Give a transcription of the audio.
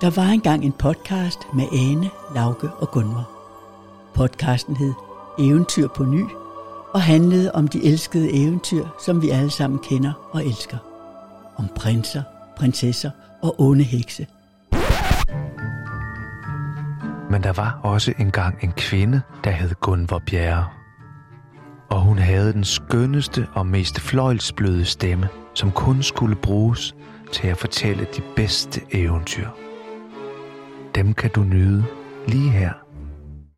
Der var engang en podcast med Ane, Lauke og Gunvor. Podcasten hed Eventyr på ny og handlede om de elskede eventyr, som vi alle sammen kender og elsker. Om prinser, prinsesser og onde hekse. Men der var også engang en kvinde, der hed Gunvor Bjerre. Og hun havde den skønneste og mest fløjlsbløde stemme, som kun skulle bruges til at fortælle de bedste eventyr. Dem kan du nyde lige her.